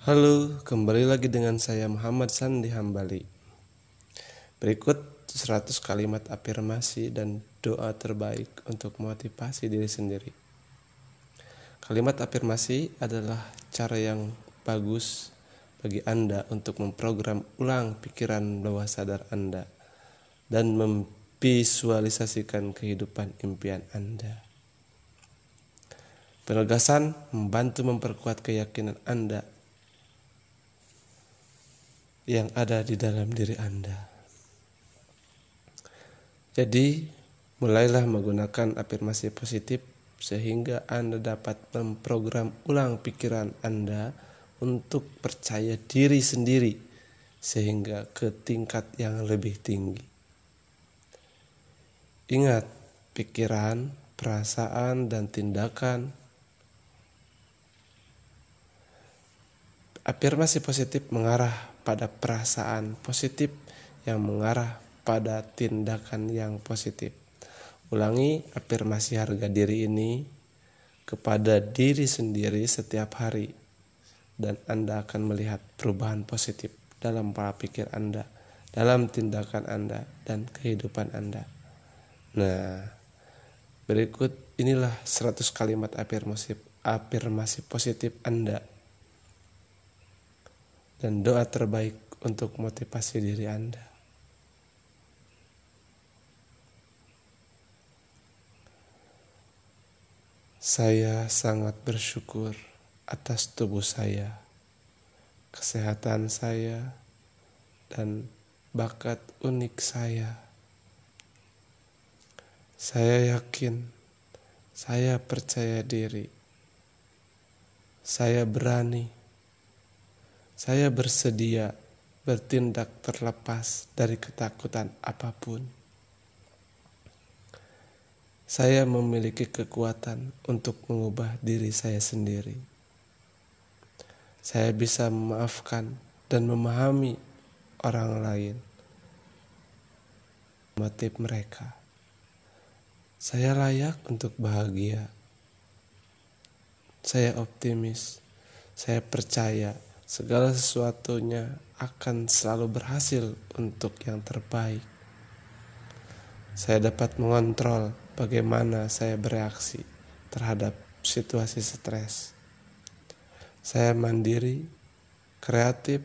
Halo, kembali lagi dengan saya Muhammad Sandi Hambali. Berikut 100 kalimat afirmasi dan doa terbaik untuk motivasi diri sendiri. Kalimat afirmasi adalah cara yang bagus bagi Anda untuk memprogram ulang pikiran bawah sadar Anda dan memvisualisasikan kehidupan impian Anda. Penegasan membantu memperkuat keyakinan Anda yang ada di dalam diri Anda. Jadi, mulailah menggunakan afirmasi positif sehingga Anda dapat memprogram ulang pikiran Anda untuk percaya diri sendiri sehingga ke tingkat yang lebih tinggi. Ingat, pikiran, perasaan, dan tindakan Afirmasi positif mengarah pada perasaan positif yang mengarah pada tindakan yang positif. Ulangi afirmasi harga diri ini kepada diri sendiri setiap hari dan Anda akan melihat perubahan positif dalam pola pikir Anda, dalam tindakan Anda dan kehidupan Anda. Nah, berikut inilah 100 kalimat afirmasi afirmasi positif Anda dan doa terbaik untuk motivasi diri Anda. Saya sangat bersyukur atas tubuh saya, kesehatan saya, dan bakat unik saya. Saya yakin, saya percaya diri, saya berani saya bersedia bertindak terlepas dari ketakutan apa pun. Saya memiliki kekuatan untuk mengubah diri saya sendiri. Saya bisa memaafkan dan memahami orang lain, motif mereka. Saya layak untuk bahagia. Saya optimis. Saya percaya segala sesuatunya akan selalu berhasil untuk yang terbaik. Saya dapat mengontrol bagaimana saya bereaksi terhadap situasi stres. Saya mandiri, kreatif,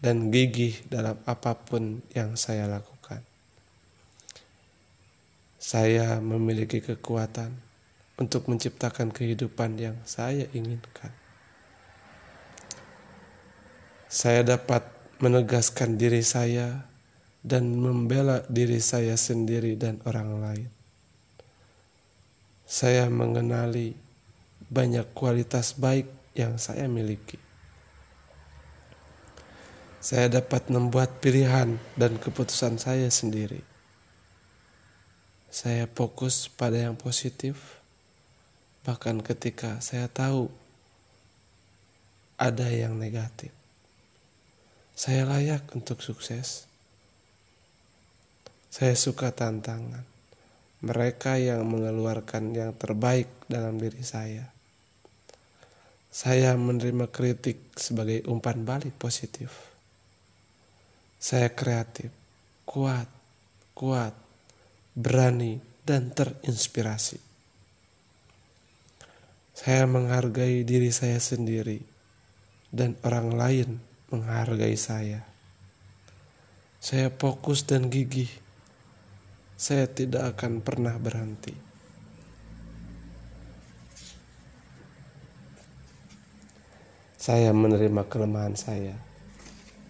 dan gigih dalam apa pun yang saya lakukan. Saya memiliki kekuatan untuk menciptakan kehidupan yang saya inginkan saya dapat menegaskan diri saya dan membela diri saya sendiri dan orang lain. Saya mengenali banyak kualitas baik yang saya miliki. Saya dapat membuat pilihan dan keputusan saya sendiri. Saya fokus pada yang positif, bahkan ketika saya tahu ada yang negatif. Saya layak untuk sukses. Saya suka tantangan. Mereka yang mengeluarkan yang terbaik dalam diri saya. Saya menerima kritik sebagai umpan balik positif. Saya kreatif, kuat, kuat, berani, dan terinspirasi. Saya menghargai diri saya sendiri dan orang lain menghargai saya. Saya fokus dan gigih. Saya tidak akan pernah berhenti. Saya menerima kelemahan saya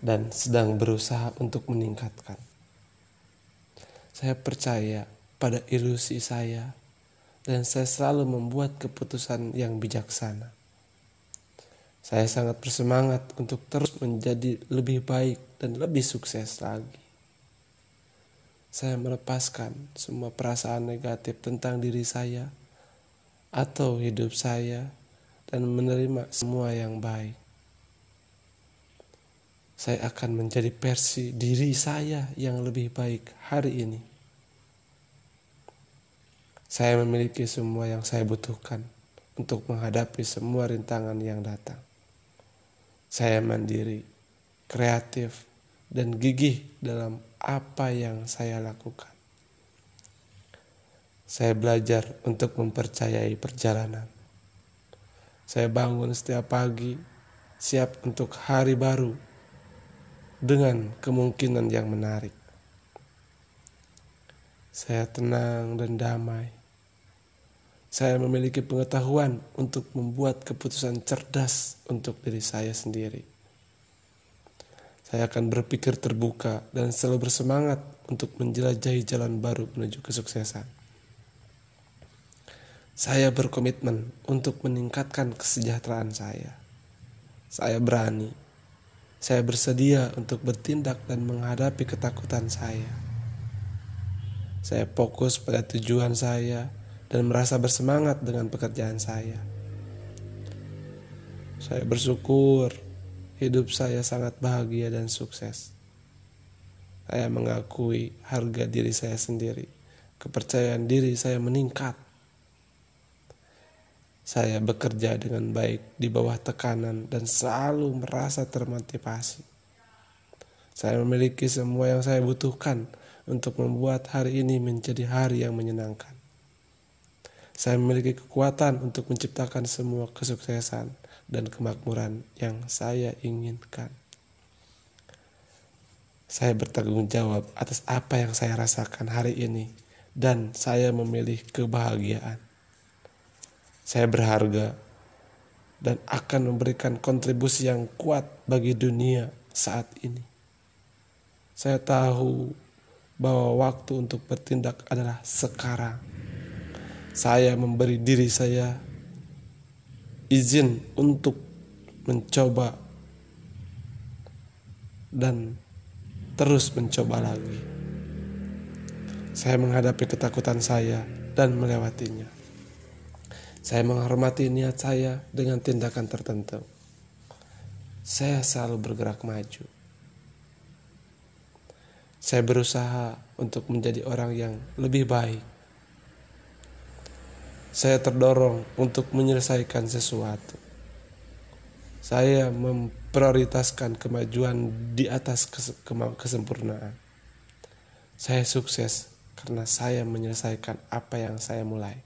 dan sedang berusaha untuk meningkatkan. Saya percaya pada ilusi saya dan saya selalu membuat keputusan yang bijaksana. Saya sangat bersemangat untuk terus menjadi lebih baik dan lebih sukses lagi. Saya melepaskan semua perasaan negatif tentang diri saya atau hidup saya dan menerima semua yang baik. Saya akan menjadi versi diri saya yang lebih baik hari ini. Saya memiliki semua yang saya butuhkan untuk menghadapi semua rintangan yang datang. Saya mandiri, kreatif, dan gigih dalam apa yang saya lakukan. Saya belajar untuk mempercayai perjalanan. Saya bangun setiap pagi, siap untuk hari baru dengan kemungkinan yang menarik. Saya tenang dan damai. Saya memiliki pengetahuan untuk membuat keputusan cerdas untuk diri saya sendiri. Saya akan berpikir terbuka dan selalu bersemangat untuk menjelajahi jalan baru menuju kesuksesan. Saya berkomitmen untuk meningkatkan kesejahteraan saya. Saya berani. Saya bersedia untuk bertindak dan menghadapi ketakutan saya. Saya fokus pada tujuan saya dan merasa bersemangat dengan pekerjaan saya. Saya bersyukur hidup saya sangat bahagia dan sukses. Saya mengakui harga diri saya sendiri. Kepercayaan diri saya meningkat saya bekerja dengan baik di bawah tekanan dan selalu merasa termotivasi. Saya memiliki semua yang saya butuhkan untuk membuat hari ini menjadi hari yang menyenangkan. Saya memiliki kekuatan untuk menciptakan semua kesuksesan dan kemakmuran yang saya inginkan. Saya bertanggung jawab atas apa yang saya rasakan hari ini, dan saya memilih kebahagiaan. Saya berharga dan akan memberikan kontribusi yang kuat bagi dunia saat ini. Saya tahu bahwa waktu untuk bertindak adalah sekarang. Saya memberi diri saya izin untuk mencoba dan terus mencoba lagi. Saya menghadapi ketakutan saya dan melewatinya. Saya menghormati niat saya dengan tindakan tertentu. Saya selalu bergerak maju. Saya berusaha untuk menjadi orang yang lebih baik. Saya terdorong untuk menyelesaikan sesuatu. Saya memprioritaskan kemajuan di atas kesempurnaan. Saya sukses karena saya menyelesaikan apa yang saya mulai.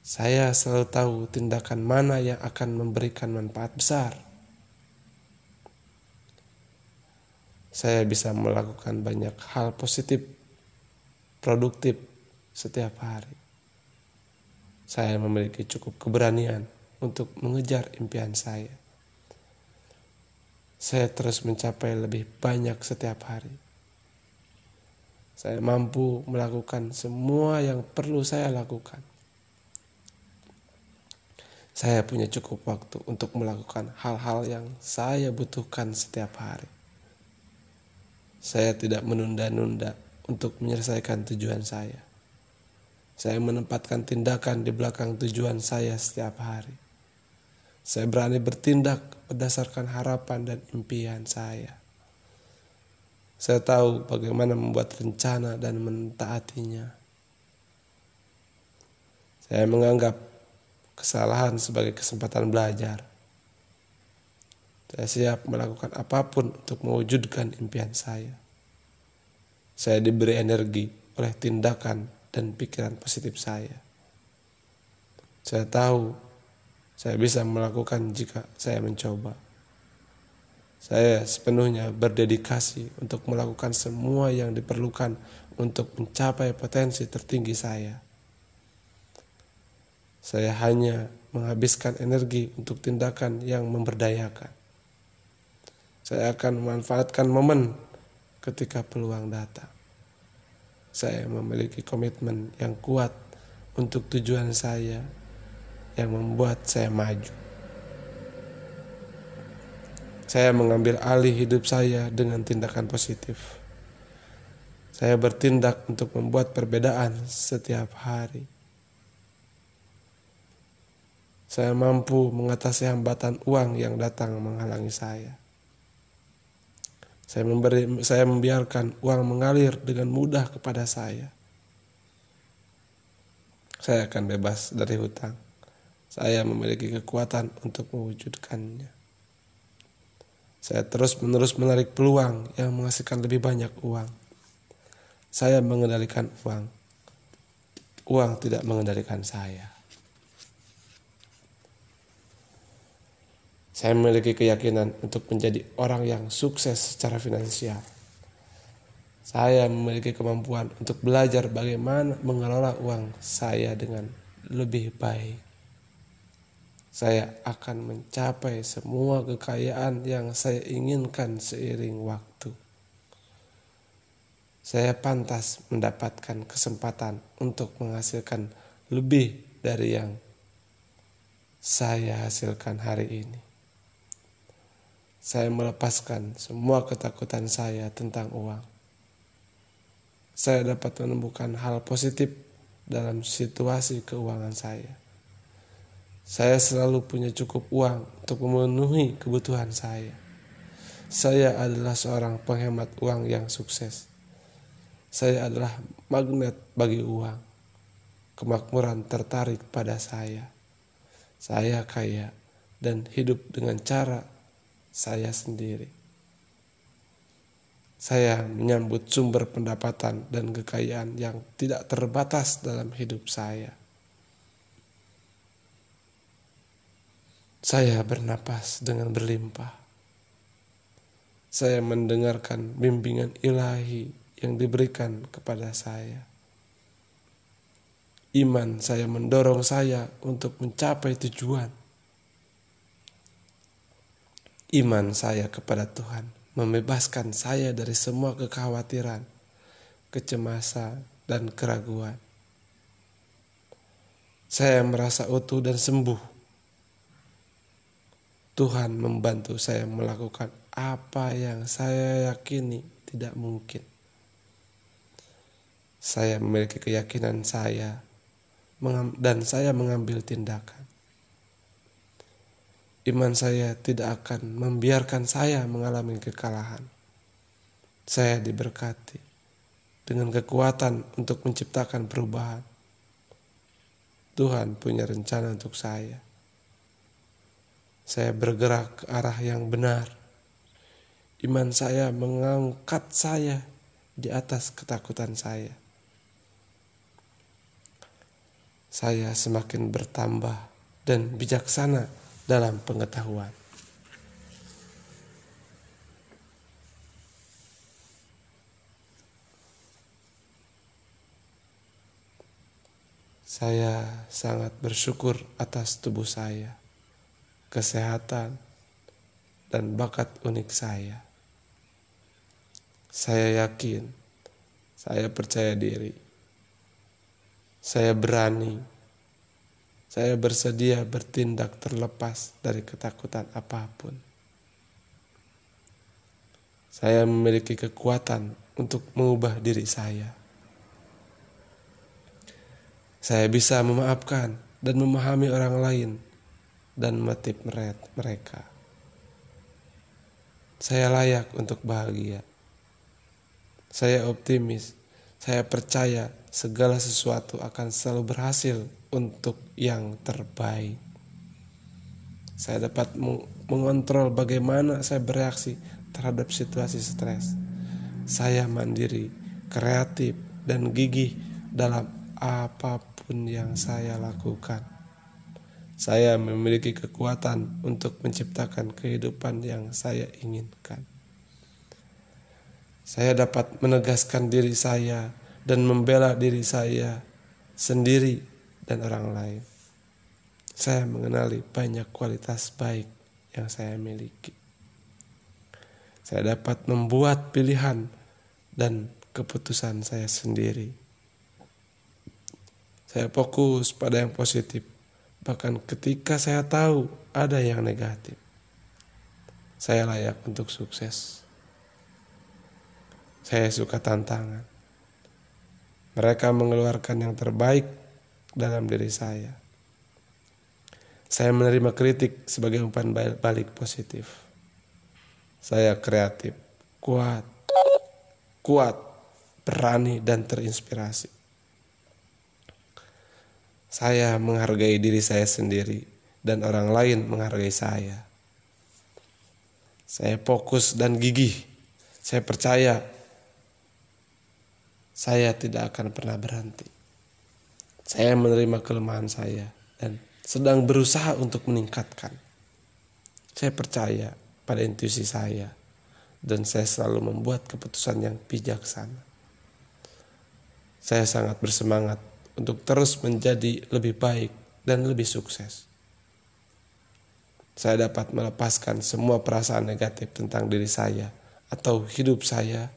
Saya selalu tahu tindakan mana yang akan memberikan manfaat besar. Saya bisa melakukan banyak hal positif, produktif setiap hari. Saya memiliki cukup keberanian untuk mengejar impian saya. Saya terus mencapai lebih banyak setiap hari. Saya mampu melakukan semua yang perlu saya lakukan saya punya cukup waktu untuk melakukan hal-hal yang saya butuhkan setiap hari. Saya tidak menunda-nunda untuk menyelesaikan tujuan saya. Saya menempatkan tindakan di belakang tujuan saya setiap hari. Saya berani bertindak berdasarkan harapan dan impian saya. Saya tahu bagaimana membuat rencana dan mentaatinya. Saya menganggap kesalahan sebagai kesempatan belajar. Saya siap melakukan apa pun untuk mewujudkan impian saya. Saya diberi energi oleh tindakan dan pikiran positif saya. Saya tahu saya bisa melakukan jika saya mencoba. Saya sepenuhnya berdedikasi untuk melakukan semua yang diperlukan untuk mencapai potensi tertinggi saya. Saya hanya menghabiskan energi untuk tindakan yang memberdayakan. Saya akan memanfaatkan momen ketika peluang datang. Saya memiliki komitmen yang kuat untuk tujuan saya yang membuat saya maju. Saya mengambil alih hidup saya dengan tindakan positif. Saya bertindak untuk membuat perbedaan setiap hari. Saya mampu mengatasi hambatan uang yang datang menghalangi saya. Saya memberi, saya membiarkan uang mengalir dengan mudah kepada saya. Saya akan bebas dari hutang. Saya memiliki kekuatan untuk mewujudkannya. Saya terus-menerus menarik peluang yang menghasilkan lebih banyak uang. Saya mengendalikan uang. Uang tidak mengendalikan saya. Saya memiliki keyakinan untuk menjadi orang yang sukses secara finansial. Saya memiliki kemampuan untuk belajar bagaimana mengelola uang saya dengan lebih baik saya akan mencapai semua kekayaan yang saya inginkan seiring waktu. Saya pantas mendapatkan kesempatan untuk menghasilkan lebih dari yang saya hasilkan hari ini. Saya melepaskan semua ketakutan saya tentang uang. Saya dapat menemukan hal positif dalam situasi keuangan saya saya selalu punya cukup uang untuk memenuhi kebutuhan saya. Saya adalah seorang penghemat uang yang sukses. Saya adalah magnet bagi uang. Kemakmuran tertarik pada saya. Saya kaya dan hidup dengan cara saya sendiri. Saya menyambut sumber pendapatan dan kekayaan yang tidak terbatas dalam hidup saya. Saya bernapas dengan berlimpah. Saya mendengarkan bimbingan ilahi yang diberikan kepada saya. Iman saya mendorong saya untuk mencapai tujuan. Iman saya kepada Tuhan membebaskan saya dari semua kekhawatiran, kecemasan, dan keraguan. Saya merasa utuh dan sembuh Tuhan membantu saya melakukan apa yang saya yakini tidak mungkin. Saya memiliki keyakinan saya dan saya mengambil tindakan. Iman saya tidak akan membiarkan saya mengalami kekalahan. Saya diberkati dengan kekuatan untuk menciptakan perubahan. Tuhan punya rencana untuk saya saya bergerak ke arah yang benar. Iman saya mengangkat saya di atas ketakutan saya. Saya semakin bertambah dan bijaksana dalam pengetahuan. Saya sangat bersyukur atas tubuh saya kesehatan, dan bakat unik saya. Saya yakin, saya percaya diri, saya berani, saya bersedia bertindak terlepas dari ketakutan apa pun. Saya memiliki kekuatan untuk mengubah diri saya. Saya bisa memaafkan dan memahami orang lain dan motif mereka. Saya layak untuk bahagia. Saya optimis. Saya percaya segala sesuatu akan selalu berhasil untuk yang terbaik. Saya dapat mengontrol bagaimana saya bereaksi terhadap situasi stres. Saya mandiri, kreatif, dan gigih dalam apa pun yang saya lakukan. Saya memiliki kekuatan untuk menciptakan kehidupan yang saya inginkan. Saya dapat menegaskan diri saya dan membela diri saya sendiri dan orang lain. Saya mengenali banyak kualitas baik yang saya miliki. Saya dapat membuat pilihan dan keputusan saya sendiri. Saya fokus pada yang positif Bahkan ketika saya tahu ada yang negatif, saya layak untuk sukses. Saya suka tantangan. Mereka mengeluarkan yang terbaik dalam diri saya. Saya menerima kritik sebagai umpan balik positif. Saya kreatif, kuat, kuat, berani, dan terinspirasi. Saya menghargai diri saya sendiri dan orang lain menghargai saya. Saya fokus dan gigih. Saya percaya saya tidak akan pernah berhenti. Saya menerima kelemahan saya dan sedang berusaha untuk meningkatkan. Saya percaya pada intuisi saya dan saya selalu membuat keputusan yang bijaksana. Saya sangat bersemangat untuk terus menjadi lebih baik dan lebih sukses. Saya dapat melepaskan semua perasaan negatif tentang diri saya atau hidup saya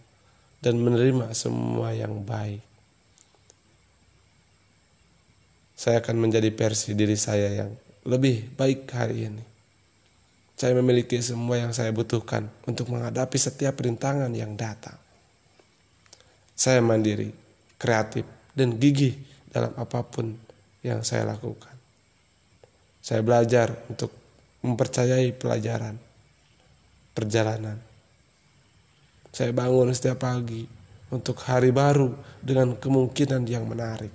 dan menerima semua yang baik. Saya akan menjadi versi diri saya yang lebih baik hari ini. Saya memiliki semua yang saya butuhkan untuk menghadapi setiap rintangan yang datang. Saya mandiri, kreatif, dan gigih dalam apa pun yang saya lakukan. Saya belajar untuk mempercayai pelajaran, perjalanan, saya bangun setiap pagi untuk hari baru dengan kemungkinan yang menarik.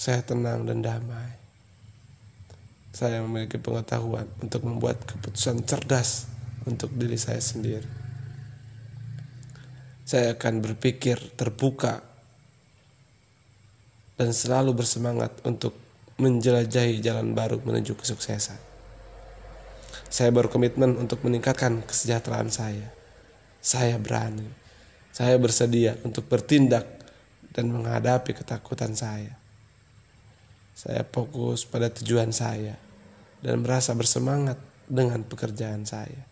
Saya tenang dan damai. Saya memiliki pengetahuan untuk membuat keputusan cerdas untuk diri saya sendiri. Saya akan berpikir terbuka dan selalu bersemangat untuk menjelajahi jalan baru menuju kesuksesan. Saya berkomitmen untuk meningkatkan kesejahteraan saya. Saya berani. Saya bersedia untuk bertindak dan menghadapi ketakutan saya. Saya fokus pada tujuan saya dan merasa bersemangat dengan pekerjaan saya.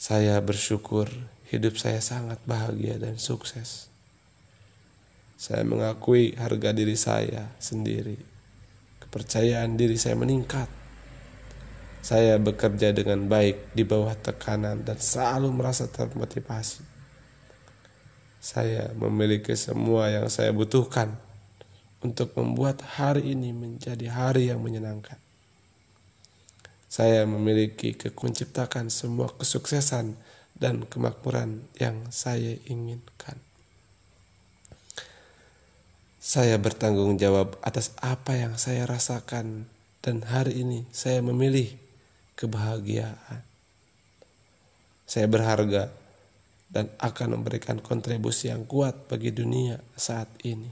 Saya bersyukur hidup saya sangat bahagia dan sukses. Saya mengakui harga diri saya sendiri kepercayaan diri saya meningkat. Saya bekerja dengan baik di bawah tekanan dan selalu merasa termotivasi. Saya memiliki semua yang saya butuhkan untuk membuat hari ini menjadi hari yang menyenangkan. Saya memiliki kekunciptakan semua kesuksesan dan kemakmuran yang saya inginkan. Saya bertanggung jawab atas apa yang saya rasakan dan hari ini saya memilih kebahagiaan. Saya berharga dan akan memberikan kontribusi yang kuat bagi dunia saat ini.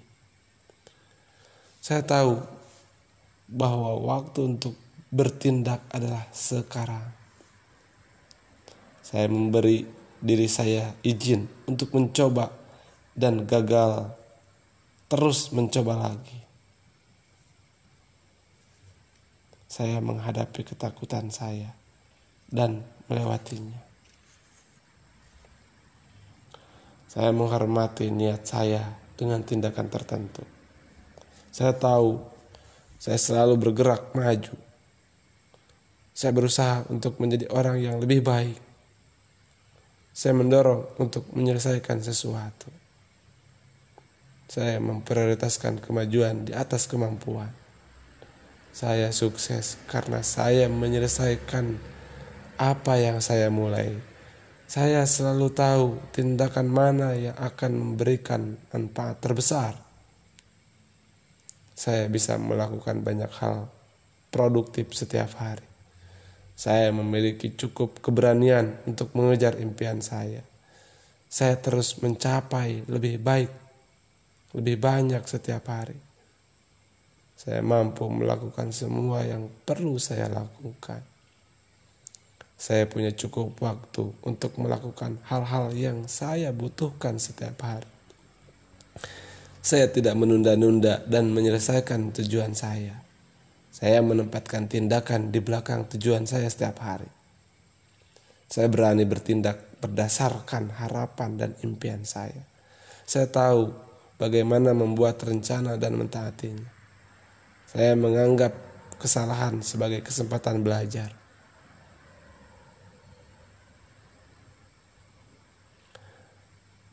Saya tahu bahwa waktu untuk bertindak adalah sekarang. Saya memberi diri saya izin untuk mencoba dan gagal terus mencoba lagi. Saya menghadapi ketakutan saya dan melewatinya. Saya menghormati niat saya dengan tindakan tertentu. Saya tahu saya selalu bergerak maju. Saya berusaha untuk menjadi orang yang lebih baik. Saya mendorong untuk menyelesaikan sesuatu. Saya memprioritaskan kemajuan di atas kemampuan. Saya sukses karena saya menyelesaikan apa yang saya mulai. Saya selalu tahu tindakan mana yang akan memberikan manfaat terbesar. Saya bisa melakukan banyak hal produktif setiap hari. Saya memiliki cukup keberanian untuk mengejar impian saya. Saya terus mencapai lebih baik lebih banyak setiap hari. Saya mampu melakukan semua yang perlu saya lakukan. Saya punya cukup waktu untuk melakukan hal-hal yang saya butuhkan setiap hari. Saya tidak menunda-nunda dan menyelesaikan tujuan saya. Saya menempatkan tindakan di belakang tujuan saya setiap hari. Saya berani bertindak berdasarkan harapan dan impian saya. Saya tahu bagaimana membuat rencana dan mentaatinya. Saya menganggap kesalahan sebagai kesempatan belajar.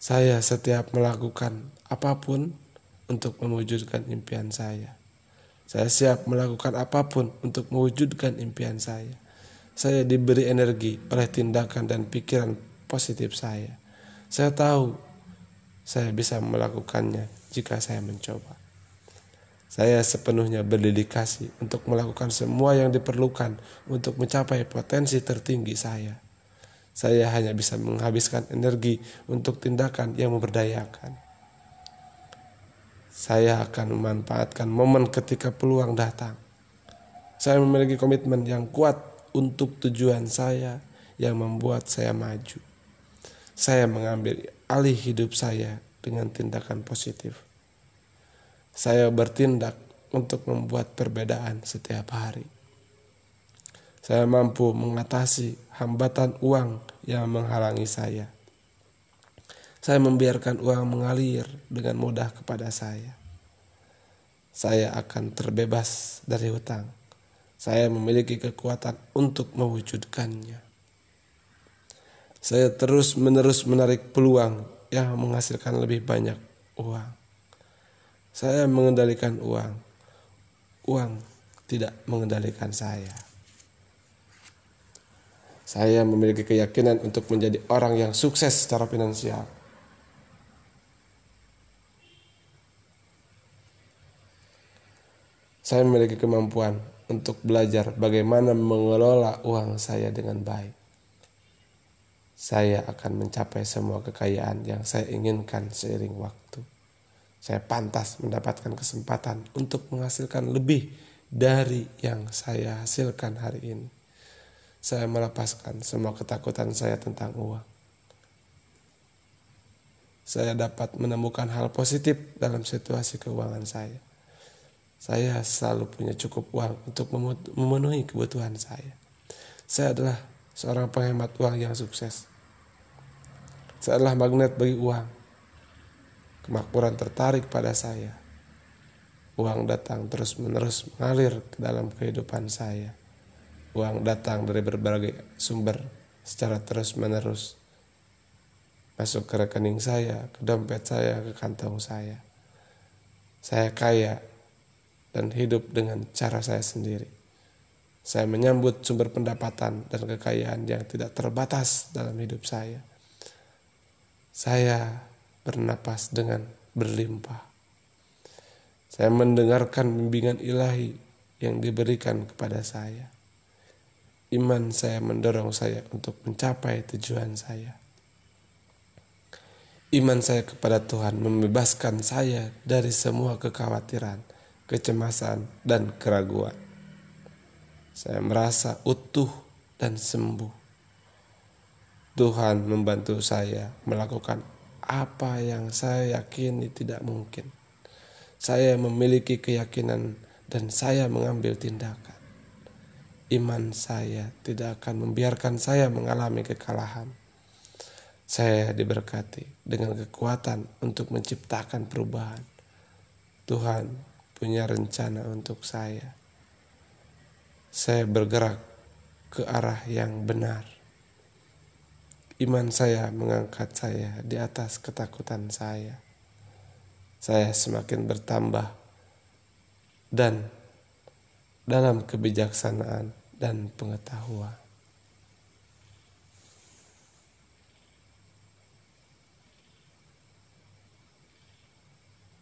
Saya setiap melakukan apa pun untuk mewujudkan impian saya. Saya siap melakukan apa pun untuk mewujudkan impian saya. Saya diberi energi oleh tindakan dan pikiran positif saya. Saya tahu saya bisa melakukannya jika saya mencoba. Saya sepenuhnya berdedikasi untuk melakukan semua yang diperlukan untuk mencapai potensi tertinggi saya. Saya hanya bisa menghabiskan energi untuk tindakan yang memberdayakan. Saya akan memanfaatkan momen ketika peluang datang. Saya memiliki komitmen yang kuat untuk tujuan saya yang membuat saya maju. Saya mengambil alih hidup saya dengan tindakan positif. Saya bertindak untuk membuat perbedaan setiap hari. Saya mampu mengatasi hambatan uang yang menghalangi saya. Saya membiarkan uang mengalir dengan mudah kepada saya. Saya akan terbebas dari hutang. Saya memiliki kekuatan untuk mewujudkannya. Saya terus-menerus menarik peluang yang menghasilkan lebih banyak uang. Saya mengendalikan uang. Uang tidak mengendalikan saya. Saya memiliki keyakinan untuk menjadi orang yang sukses secara finansial. Saya memiliki kemampuan untuk belajar bagaimana mengelola uang saya dengan baik. Saya akan mencapai semua kekayaan yang saya inginkan seiring waktu saya pantas mendapatkan kesempatan untuk menghasilkan lebih dari yang saya hasilkan hari ini. Saya melepaskan semua ketakutan saya tentang uang. Saya dapat menemukan hal positif dalam situasi keuangan saya. Saya selalu punya cukup uang untuk memenuhi kebutuhan saya. Saya adalah seorang penghemat uang yang sukses. Saya adalah magnet bagi uang kemakmuran tertarik pada saya. Uang datang terus-menerus mengalir ke dalam kehidupan saya. Uang datang dari berbagai sumber secara terus-menerus. Masuk ke rekening saya, ke dompet saya, ke kantong saya. Saya kaya dan hidup dengan cara saya sendiri. Saya menyambut sumber pendapatan dan kekayaan yang tidak terbatas dalam hidup saya. Saya bernapas dengan berlimpah. Saya mendengarkan bimbingan ilahi yang diberikan kepada saya. Iman saya mendorong saya untuk mencapai tujuan saya. Iman saya kepada Tuhan membebaskan saya dari semua kekhawatiran, kecemasan, dan keraguan. Saya merasa utuh dan sembuh. Tuhan membantu saya melakukan apa yang saya yakini tidak mungkin. Saya memiliki keyakinan dan saya mengambil tindakan. Iman saya tidak akan membiarkan saya mengalami kekalahan. Saya diberkati dengan kekuatan untuk menciptakan perubahan. Tuhan punya rencana untuk saya. Saya bergerak ke arah yang benar. Iman saya mengangkat saya di atas ketakutan saya. Saya semakin bertambah dan dalam kebijaksanaan dan pengetahuan.